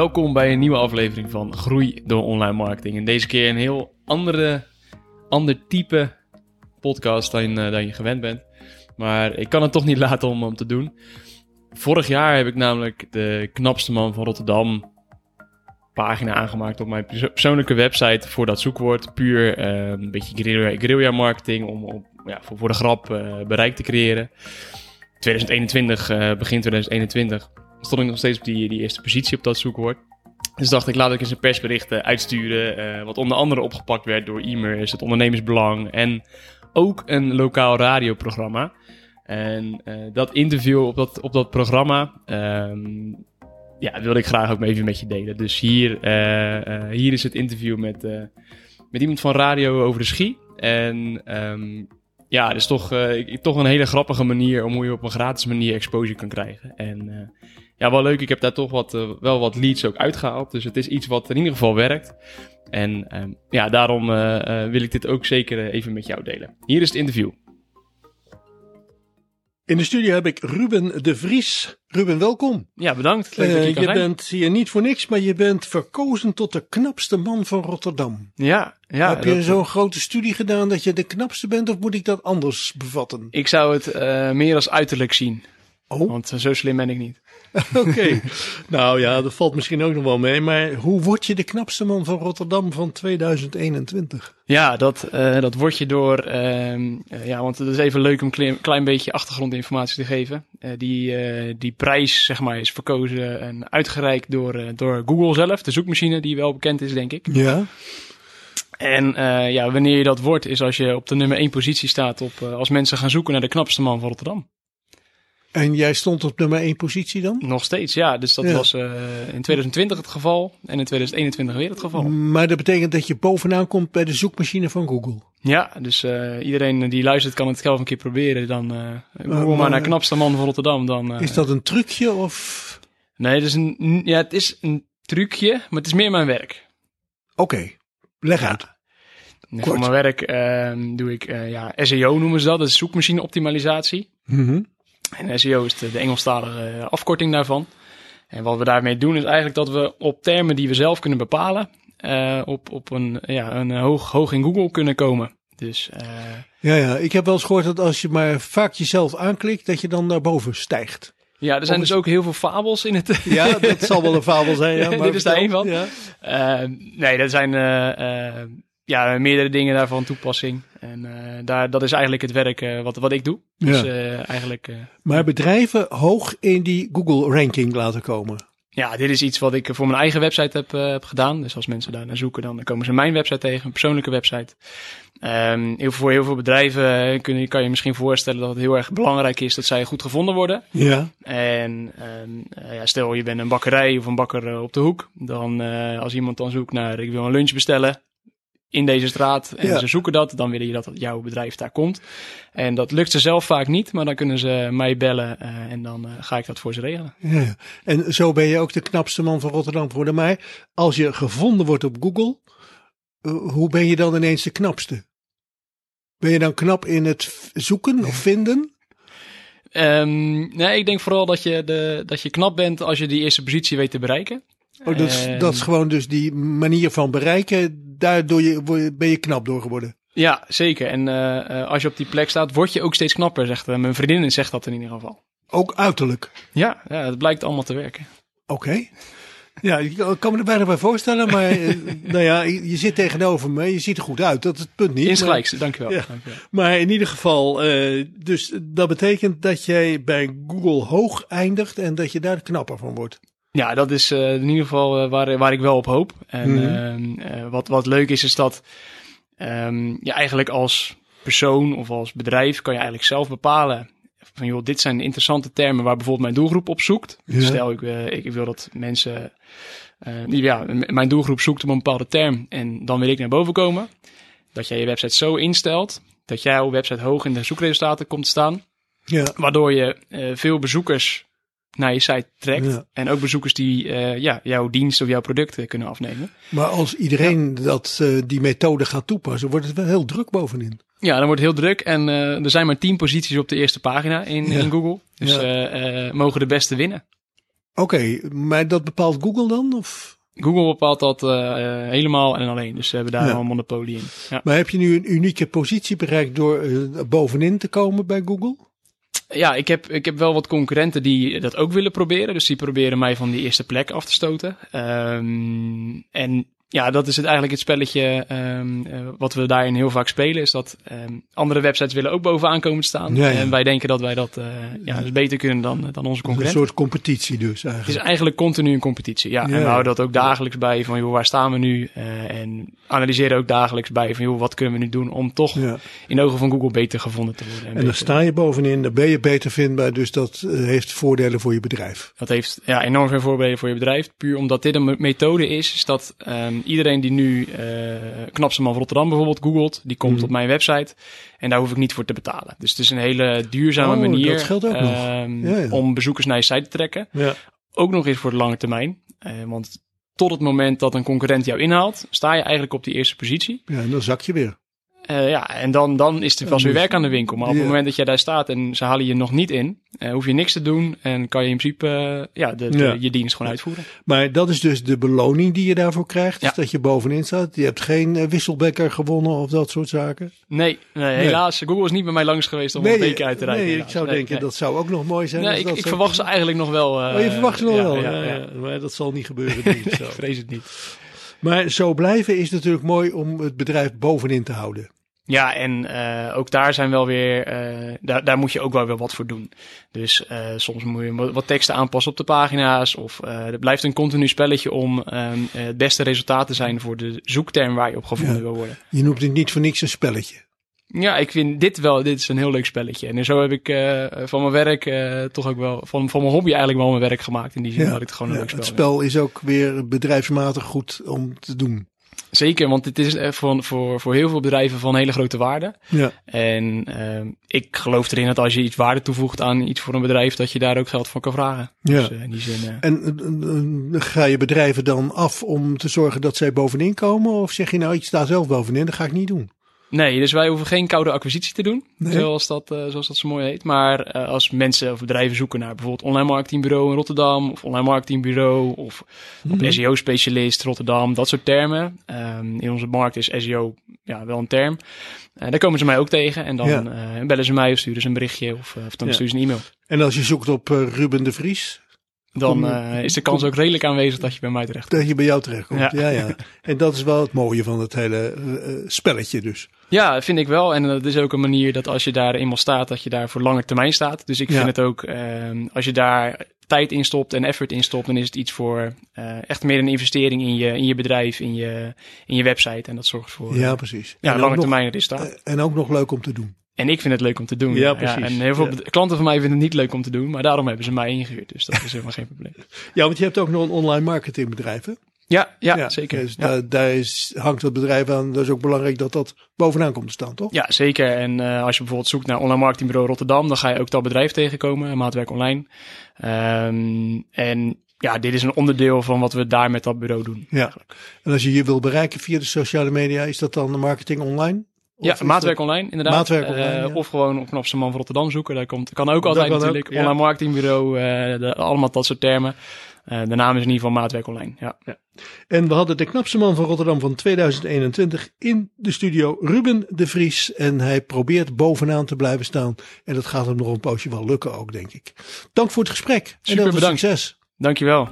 Welkom bij een nieuwe aflevering van Groei door Online Marketing. En deze keer een heel andere, ander type podcast dan, dan je gewend bent. Maar ik kan het toch niet laten om hem te doen. Vorig jaar heb ik namelijk de knapste man van Rotterdam pagina aangemaakt op mijn persoonlijke website voor dat zoekwoord. Puur uh, een beetje guerrilla, marketing om, om ja, voor, voor de grap uh, bereik te creëren. 2021, uh, begin 2021, stond ik nog steeds op die, die eerste positie op dat zoekwoord. Dus dacht ik, laat ik eens een persbericht uitsturen. Uh, wat onder andere opgepakt werd door e-mails, het ondernemersbelang en ook een lokaal radioprogramma. En uh, dat interview op dat, op dat programma, um, ja, wilde ik graag ook even met je delen. Dus hier, hier is het interview met, met iemand van radio over de ski. En um, ja, het is toch, toch een hele grappige manier om hoe je op een gratis manier exposure kan krijgen. En ja, wel leuk. Ik heb daar toch wat, uh, wel wat leads ook uitgehaald. Dus het is iets wat in ieder geval werkt. En um, ja, daarom uh, uh, wil ik dit ook zeker even met jou delen. Hier is het interview. In de studio heb ik Ruben de Vries. Ruben, welkom. Ja, bedankt. Leuk dat je je bent hier niet voor niks, maar je bent verkozen tot de knapste man van Rotterdam. Ja, ja. Heb je dat... zo'n grote studie gedaan dat je de knapste bent, of moet ik dat anders bevatten? Ik zou het meer als uiterlijk zien. Oh. Want zo slim ben ik niet. Oké. Okay. nou ja, dat valt misschien ook nog wel mee. Maar hoe word je de knapste man van Rotterdam van 2021? Ja, dat, uh, dat word je door. Uh, ja, want het is even leuk om een klein, beetje achtergrondinformatie te geven. Die, die prijs, zeg maar, is verkozen en uitgereikt door, door Google zelf, de zoekmachine, die wel bekend is, denk ik. Ja. En ja, wanneer je dat wordt, is als je op de nummer 1 positie staat op, als mensen gaan zoeken naar de knapste man van Rotterdam. En jij stond op nummer 1 positie dan? Nog steeds, ja. Dus dat ja. was uh, in 2020 het geval en in 2021 weer het geval. Maar dat betekent dat je bovenaan komt bij de zoekmachine van Google? Ja, dus uh, iedereen die luistert kan het zelf een keer proberen. Dan uh, maar naar knapste man van Rotterdam. Dan, is dat een trucje of? Nee, het is een, ja, het is een trucje, maar het is meer mijn werk. Oké, okay. leg uit. Ja. Voor mijn werk ehm, doe ik ja, SEO noemen ze dat, dat is zoekmachine optimalisatie. Mm -hmm. En SEO is de, de Engelstalige afkorting daarvan. En wat we daarmee doen is eigenlijk dat we op termen die we zelf kunnen bepalen, uh, op, op een, ja, een hoog, hoog in Google kunnen komen. Dus, uh... Ja, ja, ik heb wel eens gehoord dat als je maar vaak jezelf aanklikt, dat je dan naar boven stijgt. Ja, er zijn dus ook heel veel fabels in het. Ja, dat zal wel een fabel zijn. Ja, maar Dit is daar één van. Ja. Uh, nee, dat zijn ja, meerdere dingen daarvan toepassing. En uh, daar, dat is eigenlijk het werk uh, wat, wat ik doe. Dus ja. uh, eigenlijk. maar bedrijven hoog in die Google ranking laten komen. Ja, dit is iets wat ik voor mijn eigen website heb, heb gedaan. Dus als mensen daar naar zoeken, dan komen ze mijn website tegen, een persoonlijke website. Um, heel, voor heel veel bedrijven kun je, kan je misschien voorstellen dat het heel erg belangrijk is dat zij goed gevonden worden. Ja. En um, ja, stel je bent een bakkerij of een bakker op de hoek. Dan als iemand dan zoekt naar ik wil een lunch bestellen, in deze straat en Ja. ze zoeken dat, dan willen je dat jouw bedrijf daar komt. En dat lukt ze zelf vaak niet, maar dan kunnen ze mij bellen uh, en dan uh, ga ik dat voor ze regelen. Ja. En zo ben je ook de knapste man van Rotterdam geworden. Maar als je gevonden wordt op Google, uh, hoe ben je dan ineens de knapste? Ben je dan knap in het zoeken of vinden? Um, nee, ik denk vooral dat je, de, dat je knap bent als je die eerste positie weet te bereiken. Oh, dus, En- dat is gewoon dus die manier van bereiken, daardoor je, ben je knap door geworden. Ja, zeker. En uh, als je op die plek staat, word je ook steeds knapper, zegt uh, mijn vriendin zegt dat in ieder geval. Ook uiterlijk. Ja, ja het blijkt allemaal te werken. Oké. Ja, ik kan me er bijna bij voorstellen, maar eh, nou ja, je zit tegenover me, je ziet er goed uit, dat is het punt niet. Insgelijks, dankjewel. Ja. dankjewel. Maar in ieder geval, eh, dus dat betekent dat jij bij Google hoog eindigt en dat je daar knapper van wordt. Ja, dat is uh, in ieder geval uh, waar, waar ik wel op hoop. En Mhm. uh, wat, wat leuk is, is dat um, je eigenlijk als persoon of als bedrijf kan je eigenlijk zelf bepalen van joh, dit zijn interessante termen waar bijvoorbeeld mijn doelgroep op zoekt. Ja. Stel, ik, uh, ik wil dat mensen, die, ja, mijn doelgroep zoekt op een bepaalde term en dan wil ik naar boven komen. Dat jij je website zo instelt dat jouw website hoog in de zoekresultaten komt te staan. Ja, Waardoor je uh, veel bezoekers naar je site trekt. Ja. En ook bezoekers die uh, ja, jouw dienst of jouw product kunnen afnemen. maar als iedereen dat, uh, die methode gaat toepassen, wordt het wel heel druk bovenin. Ja, dan wordt het heel druk. En uh, er zijn maar tien posities op de eerste pagina in, Ja. in Google. Dus mogen de beste winnen. Oké, maar dat bepaalt Google dan? Of? Google bepaalt dat helemaal en alleen. Dus ze hebben daar een monopolie in. Ja. Maar heb je nu een unieke positie bereikt door eh, bovenin te komen bij Google? Ja, ik heb, ik heb wel wat concurrenten die dat ook willen proberen. Dus die proberen mij van die eerste plek af te stoten. Ehm, en ja, dat is het eigenlijk het spelletje ehm, eh, wat we daarin heel vaak spelen. Is dat ehm, andere websites willen ook bovenaan komen te staan. Ja, ja. En wij denken dat wij dat eh, ja, dus beter kunnen dan, dan onze Een concurrenten. soort competitie dus Het is eigenlijk. eigenlijk continu een competitie. Ja, Ja, en we houden dat ook dagelijks bij van joh, waar staan we nu? Eh, en analyseren ook dagelijks bij van joh, wat kunnen we nu doen om toch in de ogen van Google beter gevonden te worden. En dan beter- sta je bovenin, dan ben je beter vindbaar, dus dat heeft voordelen voor je bedrijf. Dat heeft ja, enorm veel voordelen voor je bedrijf. Puur omdat dit een me- methode is, is dat iedereen die nu eh Knapste Man van Rotterdam bijvoorbeeld googelt, die komt Mhm. op mijn website en daar hoef ik niet voor te betalen. Dus het is een hele duurzame Oh, manier dat geldt ook nog. ehm, Ja, ja. om bezoekers naar je site te trekken. Ja. Ook nog eens voor de lange termijn. Eh, want tot het moment dat een concurrent jou inhaalt, sta je eigenlijk op die eerste positie. ja, en dan zak je weer. Eh, ja, en dan, dan is er pas weer dus- werk aan de winkel. Maar op het moment dat jij daar staat en ze halen je nog niet in, eh, hoef je niks te doen en kan je in principe eh, ja, de, de- Ja. je dienst gewoon uitvoeren. Maar dat is dus de beloning die je daarvoor krijgt. Ja. Dat je bovenin staat. Je hebt geen eh, wisselbekker gewonnen of dat soort zaken. Nee, nee, helaas. Google is niet bij mij langs geweest om een beker uit te reiken. nee ik zou Nee, denken dat zou ook nog mooi zijn. Nee, ik, dat ik verwacht ze eigenlijk nog wel. eh, Oh, je verwacht het nog wel. Ja, Ja, ja. ja. Maar dat zal niet gebeuren. denk ik zo. Ik vrees het niet. Maar zo blijven is natuurlijk mooi om het bedrijf bovenin te houden. Ja, en eh, ook daar zijn wel weer, eh, daar, daar moet je ook wel weer wat voor doen. Dus eh, soms moet je wat wat teksten aanpassen op de pagina's. Of het blijft een continu spelletje om ehm, eh, het beste resultaat te zijn voor de zoekterm waar je op gevonden Ja. wil worden. Je noemt het niet voor niks een spelletje. Ja, ik vind dit wel, dit is een heel leuk spelletje. En zo heb ik eh, van mijn werk eh, toch ook wel, van, van mijn hobby eigenlijk wel mijn werk gemaakt. In die zin Ja, dat ik het gewoon een Ja, leuk spel het vind. spel is ook weer bedrijfsmatig goed om te doen. Zeker, want het is eh, voor, voor, voor heel veel bedrijven van hele grote waarde. Ja, En ehm, ik geloof erin dat als je iets waarde toevoegt aan iets voor een bedrijf, dat je daar ook geld voor kan vragen. Ja. Dus in die zin. En ga je bedrijven dan af om te zorgen dat zij bovenin komen? Of zeg je nou, ik sta zelf bovenin, dat ga ik niet doen? Nee, dus wij hoeven geen koude acquisitie te doen, Nee. zoals, dat, eh, zoals dat zo mooi heet. Maar eh, als mensen of bedrijven zoeken naar bijvoorbeeld online marketingbureau in Rotterdam, of online marketingbureau, of Mhm. SEO-specialist Rotterdam, dat soort termen. Ehm, in onze markt is SEO ja, wel een term. Eh, daar komen ze mij ook tegen en dan Ja. bellen ze mij of sturen ze een berichtje of, of dan Ja. sturen ze een e-mail. En als je zoekt op Ruben de Vries, Dan eh, is de kans ook redelijk aanwezig dat je bij mij terecht komt. dat je bij jou terechtkomt. Ja. Ja. Ja, En dat is wel het mooie van het hele eh, eh, spelletje dus. Ja, vind ik wel. En dat is ook een manier dat als je daar eenmaal staat, dat je daar voor lange termijn staat. Dus ik Ja. vind het ook, ehm, als je daar tijd in stopt en effort in stopt, dan is het iets voor echt meer een investering in je, in je bedrijf, in je, in je website. En dat zorgt voor Ja, precies. ja, en, lange termijn resultaat. en ook nog leuk om te doen. En ik vind het leuk om te doen. Ja, precies. en heel veel Ja. klanten van mij vinden het niet leuk om te doen, maar daarom hebben ze mij ingehuurd. Dus dat is helemaal geen probleem. Ja, want je hebt ook nog een online marketingbedrijf, hè? Ja, ja, zeker. Dus Ja. Daar, daar is, hangt het bedrijf aan. Dat is ook belangrijk dat dat bovenaan komt te staan, toch? Ja, zeker. En eh, als je bijvoorbeeld zoekt naar online marketingbureau Rotterdam, dan ga je ook dat bedrijf tegenkomen, Maatwerk Online. Ehm, en ja, dit is een onderdeel van wat we daar met dat bureau doen. Ja. En als je je wil bereiken via de sociale media, is dat dan de marketing online? Ja, Maatwerk dat- Online, inderdaad. Maatwerk Online, Eh, ja. Of gewoon op Knapse Man van Rotterdam zoeken. Daar komt, kan ook Dat altijd ook, natuurlijk. ja. Online marketingbureau, eh, de, allemaal dat soort termen. Eh, de naam is in ieder geval Maatwerk Online. Ja. En we hadden de knapste man van Rotterdam van 2021 in de studio, Ruben de Vries. En hij probeert bovenaan te blijven staan. En dat gaat hem nog een poosje wel lukken ook, denk ik. Dank voor het gesprek. en Super heel veel bedankt. succes. Dankjewel.